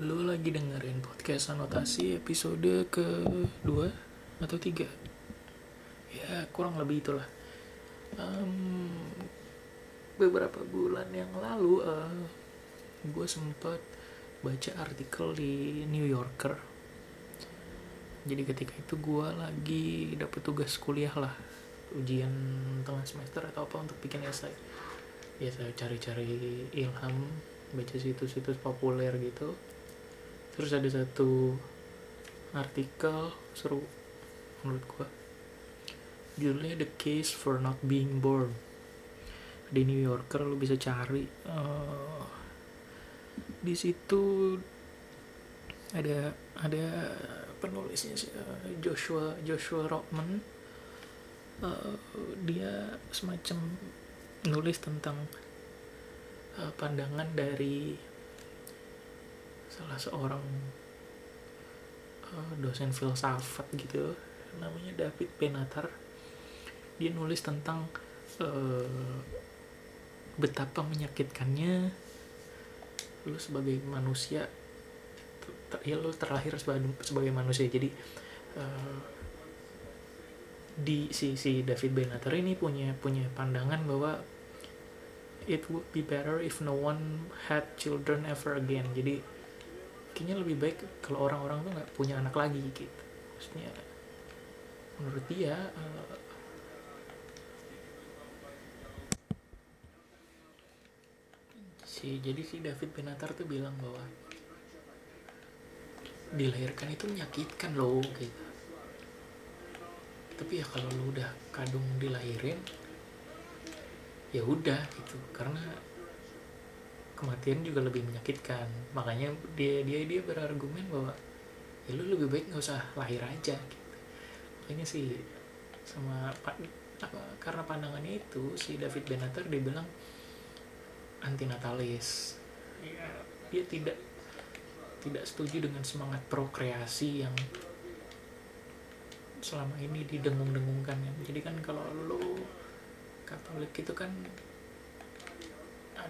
Lu lagi dengerin podcast anotasi episode kedua atau tiga? Ya kurang lebih itulah. Em, beberapa bulan yang lalu gue sempat baca artikel di New Yorker. Jadi ketika itu gue lagi dapet tugas kuliah lah, ujian tengah semester atau apa untuk bikin esai. Ya saya cari-cari ilham, baca situs-situs populer gitu terus ada satu artikel seru menurut gua. Judulnya The Case for Not Being Born. Di New Yorker lu bisa cari uh, di situ ada ada penulisnya uh, Joshua Joshua Rockman. Uh, dia semacam nulis tentang uh, pandangan dari salah seorang uh, dosen filsafat gitu namanya David Benatar dia nulis tentang uh, betapa menyakitkannya lu sebagai manusia ya lu terlahir sebagai, sebagai manusia. Jadi uh, di si si David Benatar ini punya punya pandangan bahwa it would be better if no one had children ever again. Jadi kayaknya lebih baik kalau orang-orang tuh nggak punya anak lagi gitu. Maksudnya menurut dia uh, si jadi si David Benatar tuh bilang bahwa dilahirkan itu menyakitkan loh gitu. Tapi ya kalau lu udah kadung dilahirin ya udah gitu. Karena kematian juga lebih menyakitkan. Makanya dia dia dia berargumen bahwa ya lu lebih baik nggak usah lahir aja gitu. Makanya sih sama apa karena pandangannya itu si David Benatar dia bilang antinatalis. Ya, dia tidak tidak setuju dengan semangat prokreasi yang selama ini didengung-dengungkan. Ya. jadi kan kalau lu Katolik itu kan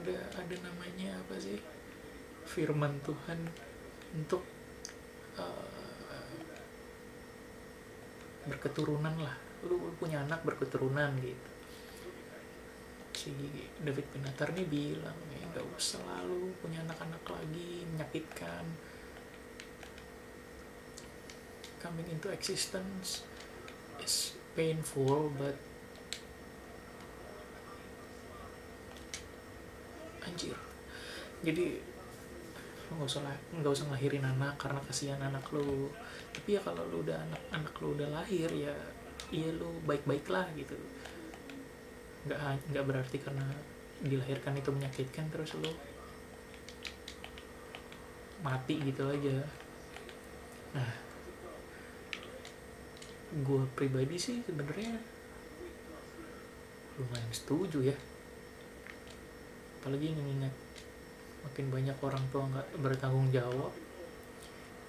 ada ada namanya apa sih? Firman Tuhan untuk uh, berketurunan lah. Lu, lu punya anak berketurunan gitu. Si David Benatar nih bilang ya nggak usah lalu punya anak-anak lagi menyakitkan. Coming into existence is painful but anjir. Jadi nggak usah nggak usah ngelahirin anak karena kasihan anak lu. Tapi ya kalau lu udah anak anak lu udah lahir ya iya lu baik baik lah gitu. Nggak nggak berarti karena dilahirkan itu menyakitkan terus lu mati gitu aja. Nah gue pribadi sih sebenarnya lumayan setuju ya apalagi mengingat makin banyak orang tua nggak bertanggung jawab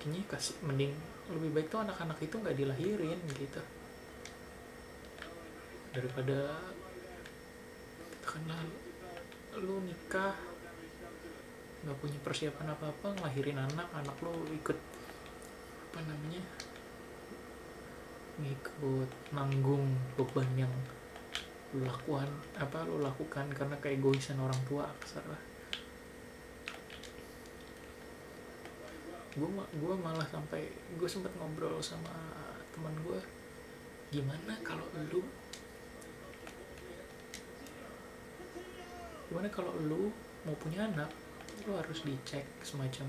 kayaknya kasih mending lebih baik tuh anak-anak itu nggak dilahirin gitu. Daripada karena lu nikah nggak punya persiapan apa apa ngelahirin anak anak lu ikut apa namanya ngikut nanggung beban yang lu lakukan apa lu lakukan karena keegoisan orang tua kasar lah. Gue gue malah sampai gue sempet ngobrol sama teman gue gimana kalau lu gimana kalau lu mau punya anak lu harus dicek semacam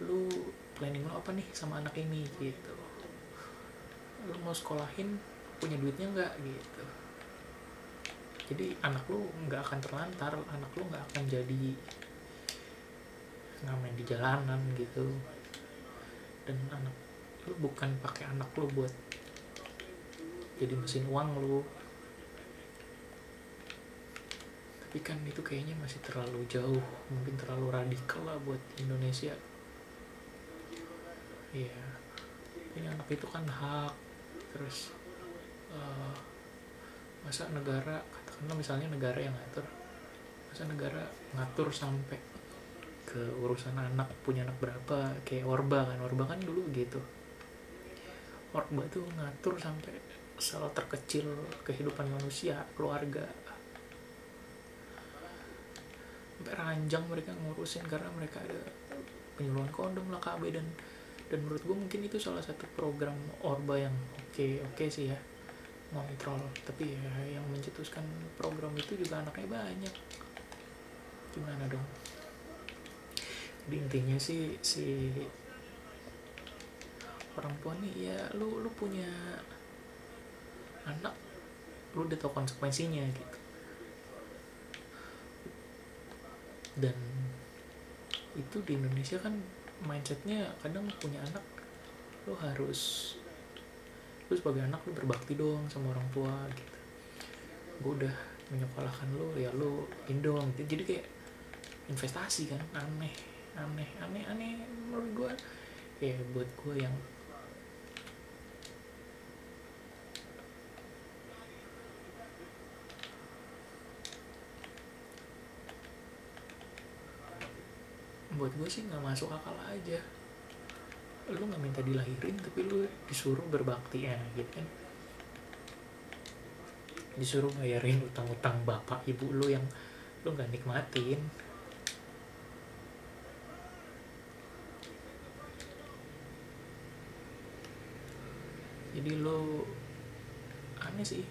lu planning lu apa nih sama anak ini? Gitu. Lu mau sekolahin punya duitnya nggak? Gitu jadi anak lu nggak akan terlantar anak lu nggak akan jadi ngamen di jalanan gitu. Dan anak lu bukan pakai anak lu buat jadi mesin uang lu. Tapi kan itu kayaknya masih terlalu jauh mungkin terlalu radikal lah buat Indonesia. Iya. Ini anak itu kan hak terus uh, masa negara katakanlah misalnya negara yang ngatur masa negara ngatur sampai ke urusan anak punya anak berapa kayak orba kan. Orba kan dulu gitu. Orba tuh ngatur sampai sel terkecil kehidupan manusia keluarga. Sampai ranjang mereka ngurusin karena mereka ada penyuluhan kondom lah KB dan dan menurut gue mungkin itu salah satu program orba yang oke okay, oke okay sih ya ngontrol. Tapi ya yang mencetuskan program itu juga anaknya banyak. Gimana dong? Jadi intinya sih si tua nih ya lu lu punya anak lu udah tau konsekuensinya gitu. Dan itu di Indonesia kan mindsetnya kadang punya anak lu harus lu sebagai anak lu berbakti dong sama orang tua gitu. Gue udah menyekolahkan lu ya lu indong gitu. jadi kayak investasi kan aneh aneh aneh aneh menurut gue ya buat gue yang buat gue sih nggak masuk akal aja lu nggak minta dilahirin tapi lu disuruh berbakti ya gitu kan? Disuruh bayarin utang-utang bapak ibu lu yang lu nggak nikmatin. Jadi lu aneh sih.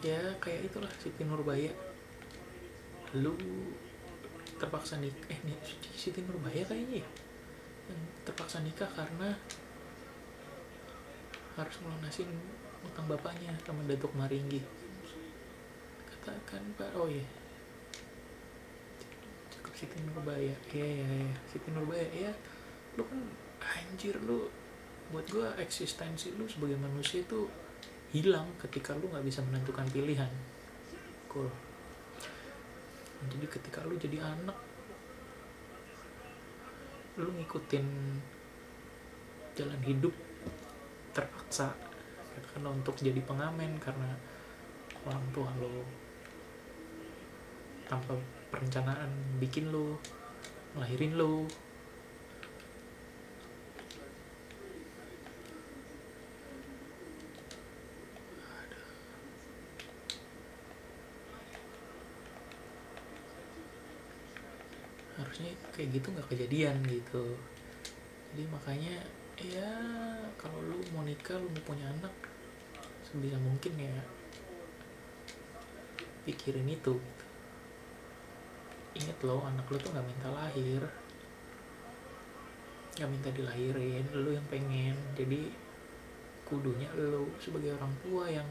Ya kayak itulah Siti Nurbaya lu terpaksa nikah eh nih Siti Nurbaya kayaknya ya terpaksa nikah karena harus melunasin utang bapaknya sama Datuk Maringgi. Katakan Pak oh ya cakep Siti Nurbaya. Iya iya iya. Siti Nurbaya ya lu kan anjir lu buat gue eksistensi lu sebagai manusia itu hilang ketika lu nggak bisa menentukan pilihan. Cool. Jadi ketika lu jadi anak lu ngikutin jalan hidup terpaksa karena untuk jadi pengamen karena orang tua lo tanpa perencanaan bikin lo ngelahirin lo harusnya kayak gitu nggak kejadian gitu. Jadi makanya ya kalau lu mau nikah lu mau punya anak sebisa mungkin ya pikirin itu gitu. inget lo anak lu tuh nggak minta lahir. Nggak minta dilahirin lu yang pengen. Jadi kudunya lu sebagai orang tua yang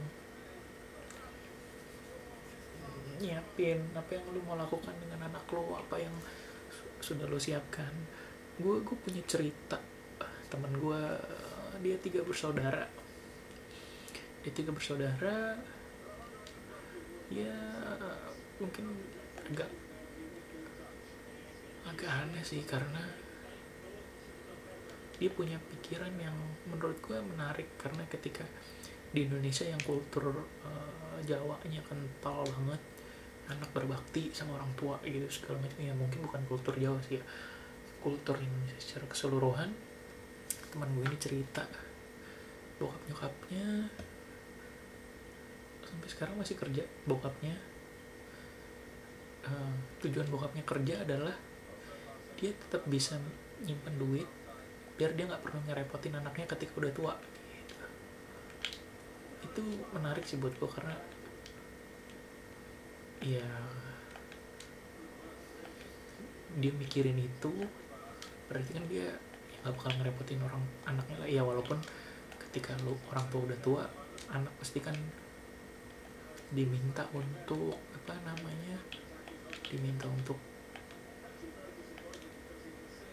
nyiapin apa yang lu mau lakukan dengan anak lo apa yang sudah lo siapkan. Gue gue punya cerita. Teman gue dia tiga bersaudara. Dia tiga bersaudara ya mungkin agak agak aneh sih karena dia punya pikiran yang menurut gue menarik. Karena ketika di Indonesia yang kultur uh, Jawanya kental banget anak berbakti sama orang tua gitu segala macam. Ya mungkin bukan kultur Jawa sih ya. Kultur Indonesia secara keseluruhan teman gue ini cerita. Bokap nyokapnya sampai sekarang masih kerja bokapnya. Uh, tujuan bokapnya kerja adalah dia tetap bisa nyimpen duit biar dia nggak perlu ngerepotin anaknya ketika udah tua gitu. itu menarik sih buat gue karena ya dia mikirin itu berarti kan dia ya gak bakal ngerepotin orang anaknya lah ya walaupun ketika lu orang tua udah tua anak pasti kan diminta untuk apa namanya diminta untuk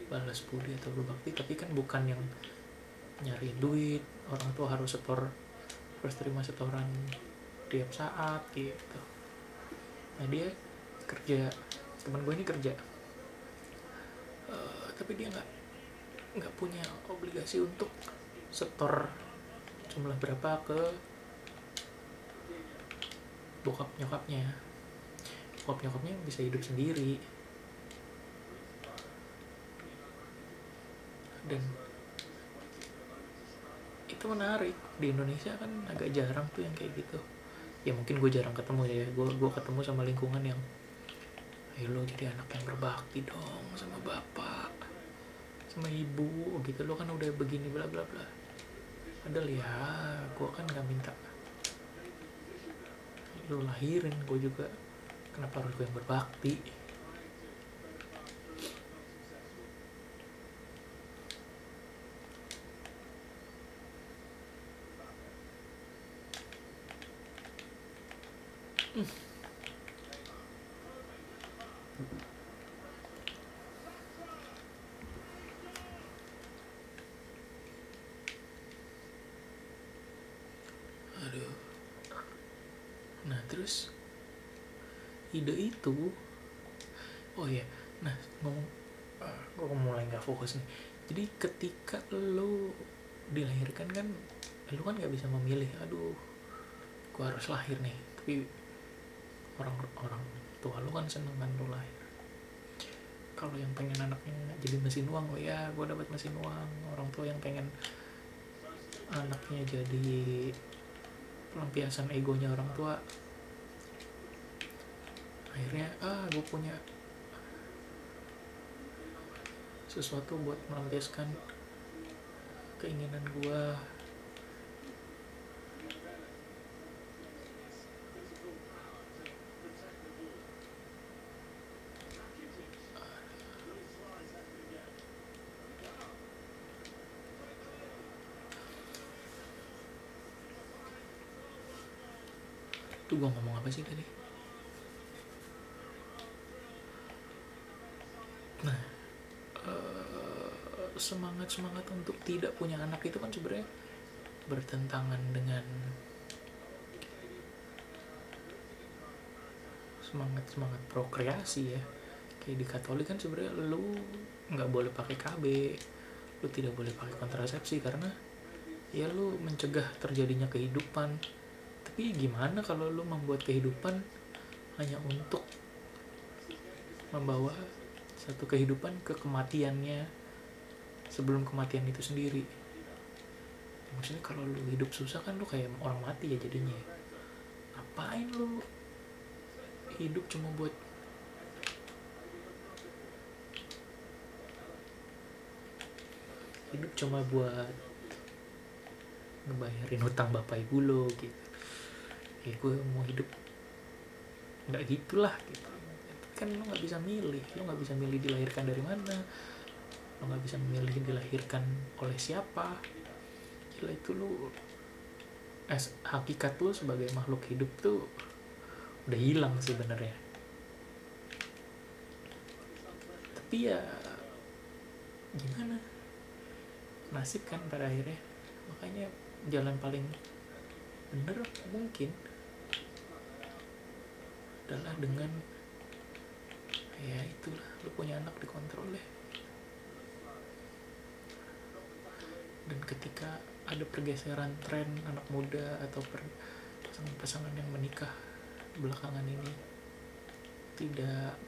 balas budi atau berbakti. Tapi kan bukan yang nyari duit. Orang tua harus setor harus terima setoran tiap saat gitu nah dia kerja teman gue ini kerja. Uh, tapi dia nggak nggak punya obligasi untuk setor jumlah berapa ke bokap nyokapnya. Bokap nyokapnya bisa hidup sendiri. Dan itu menarik. Di Indonesia kan agak jarang tuh yang kayak gitu ya mungkin gue jarang ketemu ya. Gue gue ketemu sama lingkungan yang ayo lo jadi anak yang berbakti dong sama bapak sama ibu gitu. Lo kan udah begini bla bla bla. Padahal ya gue kan nggak minta. Lo lahirin gue juga. Kenapa harus gue yang berbakti aduh. Nah terus? Ide itu? Oh ya nah ngomong uh, gue mulai nggak fokus nih. Jadi ketika lo dilahirkan kan lo kan nggak bisa memilih aduh gue harus lahir nih. Tapi orang orang tua lo kan seneng kan lo lahir. Kalau yang pengen anaknya jadi mesin uang oh ya gue dapat mesin uang. Orang tua yang pengen anaknya jadi pelampiasan egonya orang tua akhirnya ah gue punya sesuatu buat melampiaskan keinginan gue tuh gue ngomong apa sih tadi? Nah semangat semangat untuk tidak punya anak itu kan sebenarnya bertentangan dengan semangat semangat prokreasi ya. Kayak di Katolik kan sebenarnya lu nggak boleh pakai KB lu tidak boleh pakai kontrasepsi karena ya lu mencegah terjadinya kehidupan tapi gimana kalau lu membuat kehidupan hanya untuk membawa satu kehidupan ke kematiannya sebelum kematian itu sendiri? Maksudnya kalau lu hidup susah kan lu kayak orang mati ya jadinya ngapain lu hidup cuma buat hidup cuma buat ngebayarin hutang bapak ibu lo gitu ya gue mau hidup. Nggak gitulah gitu. Kan lo nggak bisa milih lo nggak bisa milih dilahirkan dari mana lo nggak bisa memilih dilahirkan oleh siapa. Gila itu lo hakikat lo sebagai makhluk hidup tuh udah hilang sebenarnya. Tapi ya gimana? Nasib kan pada akhirnya. Makanya jalan paling bener mungkin adalah dengan ya itulah lu punya anak dikontrol deh dan ketika ada pergeseran tren anak muda atau pasangan-pasangan yang menikah belakangan ini tidak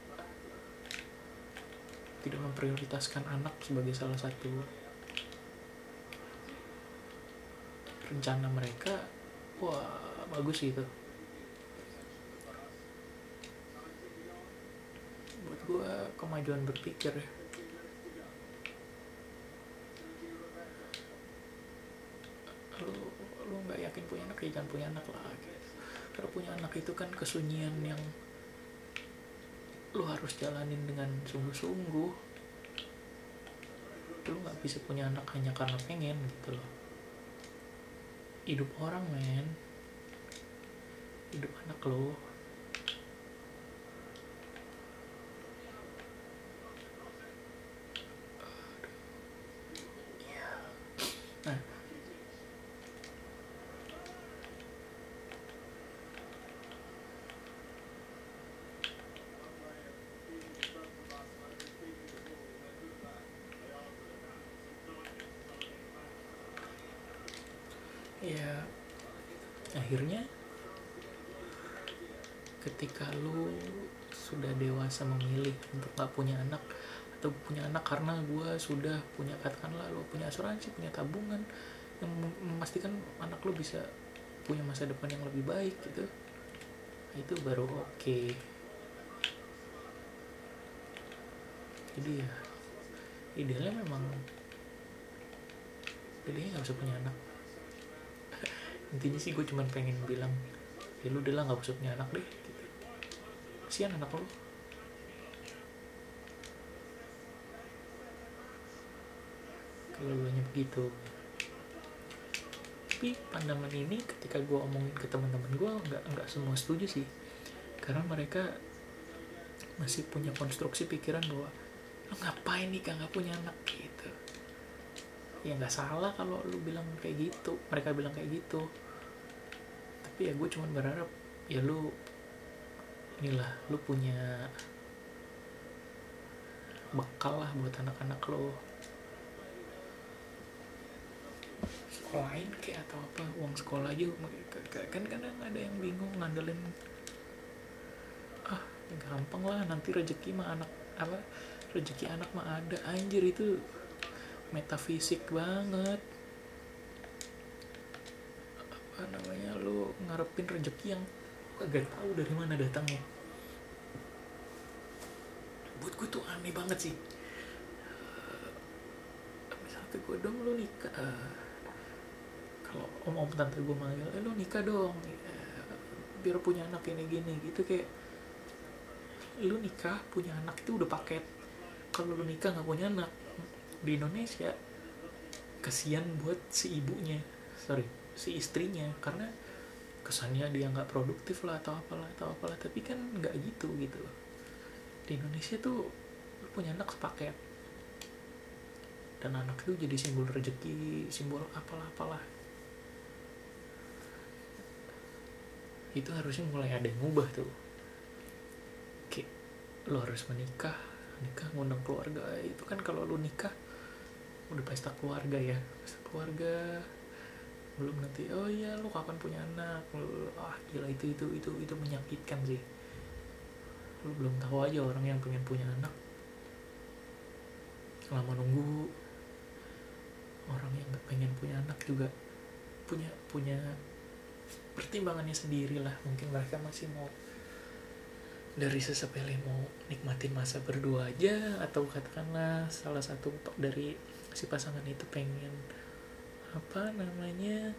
tidak memprioritaskan anak sebagai salah satu rencana mereka wah bagus gitu buat gue kemajuan berpikir ya? Lu lu nggak yakin punya anak ya jangan punya anak lah gitu. karena punya anak itu kan kesunyian yang lu harus jalanin dengan sungguh-sungguh. Lu nggak bisa punya anak hanya karena pengen gitu loh. Hidup orang men. Hidup anak lo nah ya akhirnya ketika lu sudah dewasa memilih untuk gak punya anak atau punya anak karena gue sudah punya katakanlah lo punya asuransi punya tabungan yang memastikan anak lo bisa punya masa depan yang lebih baik gitu itu baru oke okay. jadi ya idealnya memang pilihnya nggak usah punya anak intinya sih gue cuma pengen bilang ya lu udah lah nggak usah punya anak deh gitu. kasihan anak lo kalau lu hanya begitu. Tapi pandangan ini ketika gue omongin ke teman-teman gue nggak nggak semua setuju sih. Karena mereka masih punya konstruksi pikiran bahwa lo ngapain nih nggak punya anak? gitu ya nggak salah kalau lu bilang kayak gitu. Mereka bilang kayak gitu. Tapi ya gue cuma berharap ya lu inilah lu punya bekal lah buat anak-anak lo sekolahin kayak atau apa uang sekolah aja kan kadang ada yang bingung ngandelin ah gampang lah nanti rezeki mah anak apa rezeki anak mah ada. Anjir itu metafisik banget. Apa namanya? Lu ngarepin rezeki yang gak tahu dari mana datangnya. Buat gue tuh aneh banget sih. Uh, misalnya gue dong lu nikah uh, kalau om om tante gue manggil eh lu nikah dong ya, biar punya anak ini gini gitu kayak lu nikah punya anak itu udah paket. Kalau lu nikah nggak punya anak di Indonesia kasihan buat si ibunya sorry. si istrinya karena kesannya dia nggak produktif lah atau apalah atau apalah tapi kan nggak gitu gitu loh. Di Indonesia tuh lu punya anak sepaket. Dan anak itu jadi simbol rezeki simbol apalah apalah. Itu harusnya mulai ada yang ngubah tuh. Kayak lo harus menikah nikah ngundang keluarga itu kan kalau lo nikah udah pesta keluarga ya? Pesta keluarga. Belum nanti oh iya lo kapan punya anak? Lo, ah gila itu itu itu itu menyakitkan sih. Lo belum tahu aja orang yang pengen punya anak. Lama nunggu. Orang yang pengen punya anak juga punya punya pertimbangannya sendiri lah mungkin mereka masih mau dari sesepele mau nikmatin masa berdua aja atau katakanlah salah satu dari si pasangan itu pengen apa namanya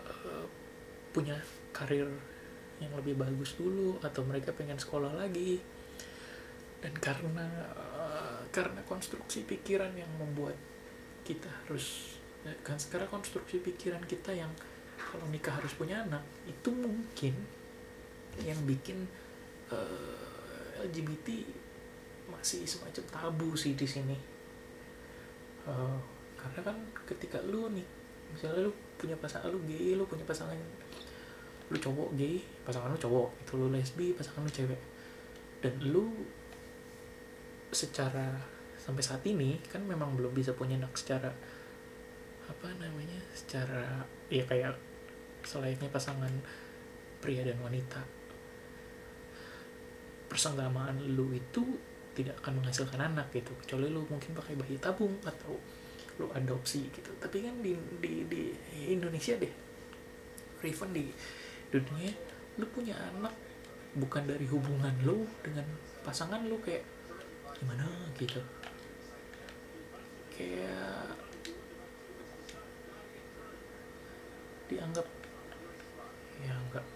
uh, punya karir yang lebih bagus dulu atau mereka pengen sekolah lagi. Dan karena uh, karena konstruksi pikiran yang membuat kita harus kan sekarang konstruksi pikiran kita yang kalau nikah harus punya anak itu mungkin yang bikin uh, eh, LGBT masih semacam tabu sih di sini. Uh, karena kan ketika lu nih misalnya lu punya pasangan lu gay lu punya pasangan lu cowok gay pasangan lu cowok itu lu lesbi pasangan lu cewek dan lu secara sampai saat ini kan memang belum bisa punya anak secara apa namanya secara ya kayak selayaknya pasangan pria dan wanita persenggamaan lu itu tidak akan menghasilkan anak gitu. Kecuali lu mungkin pakai bayi tabung atau lu adopsi gitu. Tapi kan di di di Indonesia deh even di dunia lu punya anak bukan dari hubungan lu dengan pasangan lu kayak gimana gitu. Kayak dianggap ya enggak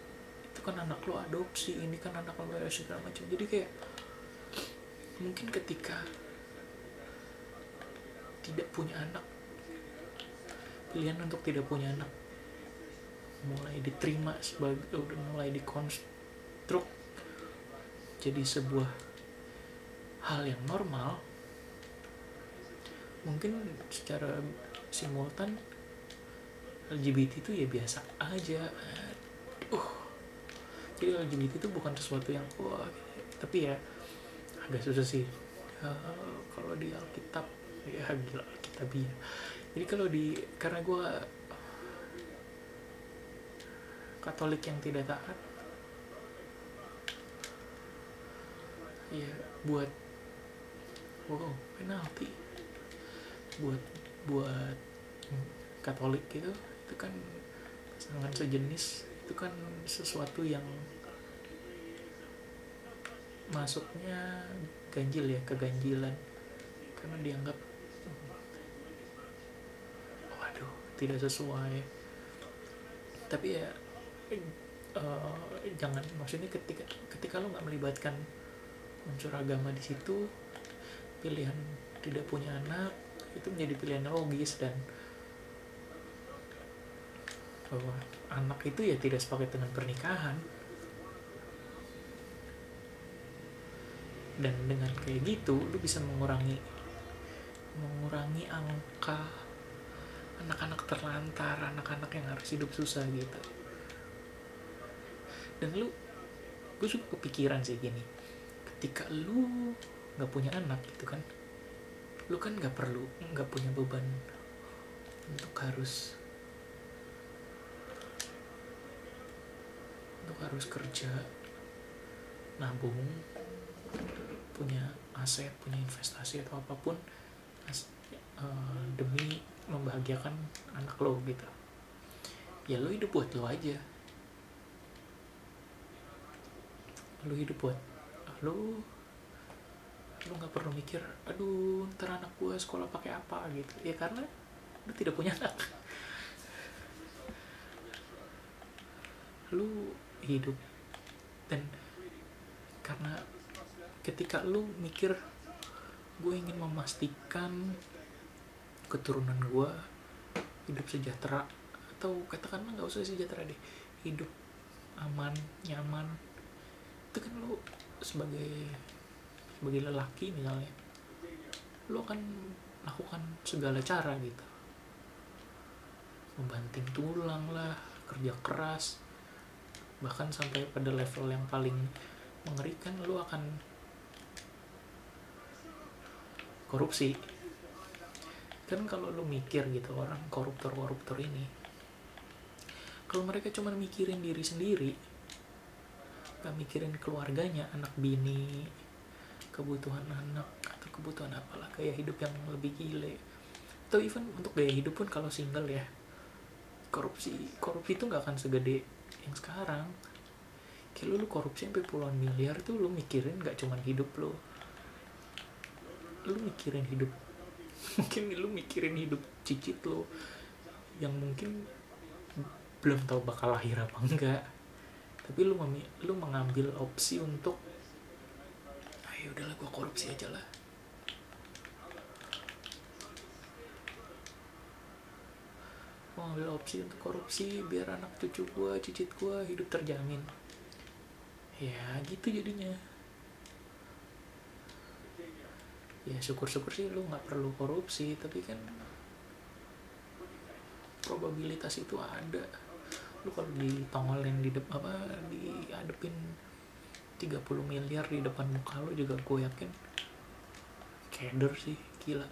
kan anak lo adopsi ini kan anak lo segala macam. Jadi kayak mungkin ketika tidak punya anak pilihan untuk tidak punya anak mulai diterima sebagai udah mulai dikonstruk jadi sebuah hal yang normal mungkin secara simultan LGBT itu ya biasa aja. Uh jadi LGBT itu bukan sesuatu yang wah tapi ya agak susah sih. Uh, kalau di Alkitab ya gila Alkitab ya jadi kalau di karena gue Katolik yang tidak taat ya buat wow penalti. Buat buat Katolik gitu itu kan pasangan sejenis itu kan sesuatu yang masuknya ganjil ya keganjilan. Karena dianggap waduh tidak sesuai. Tapi ya uh, jangan maksudnya ketika ketika lo nggak melibatkan unsur agama di situ pilihan tidak punya anak itu menjadi pilihan logis dan bahwa anak itu ya tidak sepaket dengan pernikahan. Dan dengan kayak gitu lu bisa mengurangi mengurangi angka anak-anak terlantar anak-anak yang harus hidup susah gitu. Dan lu gue juga kepikiran sih gini ketika lu nggak punya anak gitu kan lu kan nggak perlu nggak punya beban untuk harus untuk harus kerja. Nabung punya aset punya investasi atau apa pun uh, demi membahagiakan anak lo gitu. Ya lo hidup buat lo aja. Lo hidup buat lo lo nggak perlu mikir aduh ntar anak gue sekolah pakai apa gitu. Ya karena lo tidak punya anak. Lu hidup. Dan karena ketika lu mikir gue ingin memastikan keturunan gue hidup sejahtera atau katakanlah nggak usah sejahtera deh hidup aman nyaman itu kan lu sebagai sebagai lelaki misalnya lu akan lakukan segala cara gitu. Membanting tulang lah kerja keras bahkan sampai pada level yang paling mengerikan lu akan korupsi. Kan kalau lu mikir gitu orang koruptor-koruptor ini kalau mereka cuma mikirin diri sendiri gak mikirin keluarganya anak bini kebutuhan anak atau kebutuhan apalah gaya hidup yang lebih gile. Atau even untuk gaya hidup pun kalau single ya korupsi korupsi itu nggak akan segede yang sekarang kayak lu, korupsi sampai puluhan miliar tuh lu mikirin nggak cuman hidup lu. Lu mikirin hidup mungkin lu mikirin hidup cicit lo yang mungkin belum tahu bakal lahir apa enggak. Tapi lu lu mengambil opsi untuk ayo udahlah gua korupsi aja lah gua ngambil opsi untuk korupsi biar anak cucu gua cicit gua hidup terjamin. Ya gitu jadinya. Ya syukur-syukur sih lu nggak perlu korupsi tapi kan probabilitas itu ada. Lu kalau ditongolin di depan apa diadepin 30 miliar di depan muka lu juga gue yakin keder sih gila.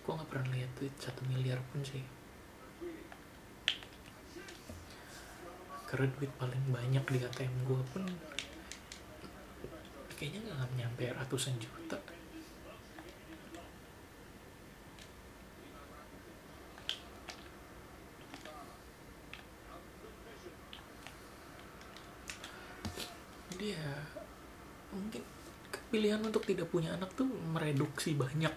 Gue nggak pernah lihat duit satu miliar pun sih karena duit paling banyak di ATM gue pun kayaknya nggak nyampe ratusan juta. Jadi ya mungkin pilihan untuk tidak punya anak tuh mereduksi banyak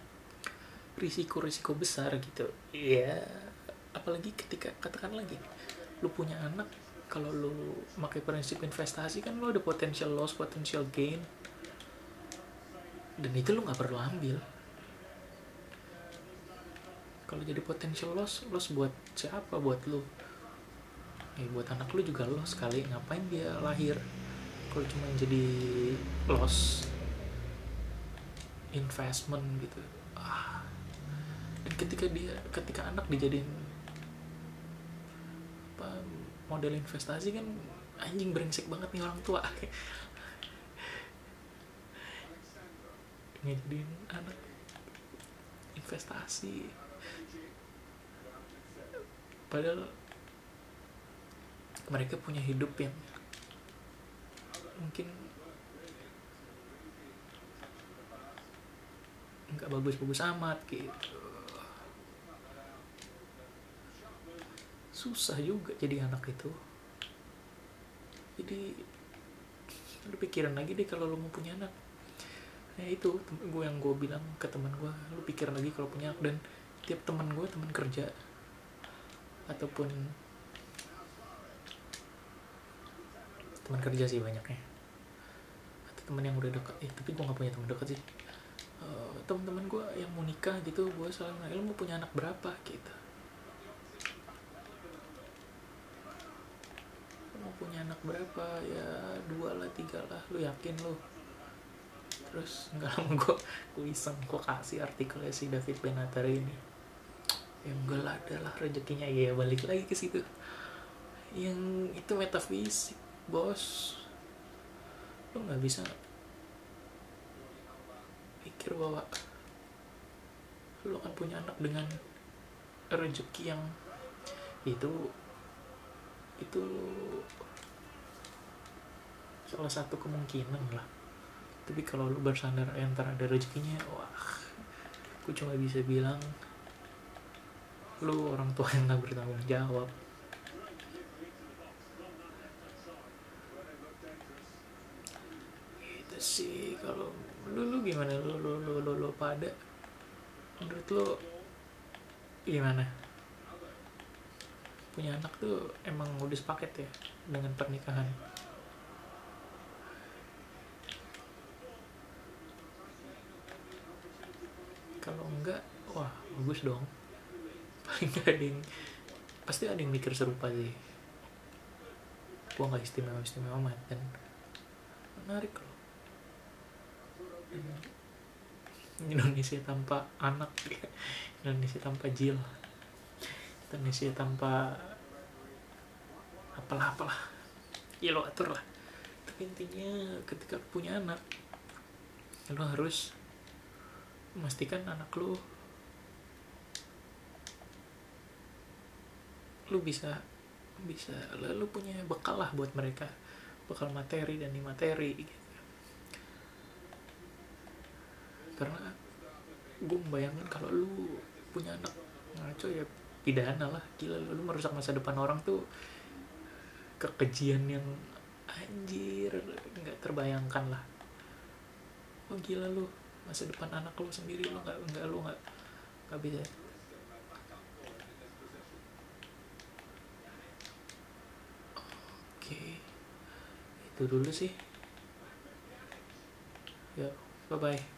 risiko-risiko besar gitu. Ya apalagi ketika katakan lagi lu punya anak kalau lu pakai prinsip investasi kan lu ada potential loss potential gain. Dan itu lu nggak perlu ambil. Kalau jadi potential loss loss buat siapa? Buat lu. Ya buat anak lu juga loss sekali ngapain dia lahir kalau cuma jadi loss investment gitu? Ah. Dan ketika dia ketika anak dijadiin model investasi kan anjing brengsek banget nih orang tua. Ngejadiin anak investasi. Padahal mereka punya hidup yang mungkin nggak bagus-bagus amat gitu susah juga jadi anak itu. Jadi lu pikiran lagi deh kalau lu mau punya anak. Nah itu gue yang gue bilang ke teman gue lu pikir lagi kalau punya anak. Dan tiap teman gue teman kerja. Ataupun teman kerja sih banyaknya. Atau teman yang udah dekat eh tapi gue nggak punya teman dekat sih. Uh, teman-teman gue yang mau nikah gitu gue selalu nanya lu mau punya anak berapa? Gitu lu mau punya anak berapa? Ya dua lah tiga lah. Lu yakin lu? Terus nggak lama gue gue iseng. Gue kasih artikelnya si David Benatar ini. Yang lah adalah rezekinya. Ya balik lagi ke situ. Yang itu metafisik bos. Lo nggak bisa pikir bahwa lo akan punya anak dengan rezeki yang itu itu salah satu kemungkinan lah. Tapi kalau lu bersandar antara ada rezekinya wah aku cuma bisa bilang lu orang tua yang nggak bertanggung jawab. Gitu sih kalau lu lu gimana? Lu lu lu lu, lu pada? Menurut lu gimana? Punya anak tuh emang udah sepaket ya dengan pernikahan kalau enggak wah bagus dong. Paling gak ada yang pasti ada yang mikir serupa sih. Gua nggak istimewa istimewa amat dan menarik loh. Indonesia tanpa anak Indonesia tanpa jil Indonesia tanpa apalah apalah ya lo atur lah. Tapi intinya ketika punya anak lo harus memastikan anak lo lu bisa bisa lalu punya bekal lah buat mereka. Bekal materi dan materi gitu. Karena gue membayangkan kalau lu punya anak ngaco ya pidana lah gila. Lu merusak masa depan orang tuh kekejian yang anjir nggak terbayangkan lah. Oh gila lu masa depan anak lu sendiri lu nggak nggak lu nggak nggak bisa. Oke itu dulu sih. Ya bye bye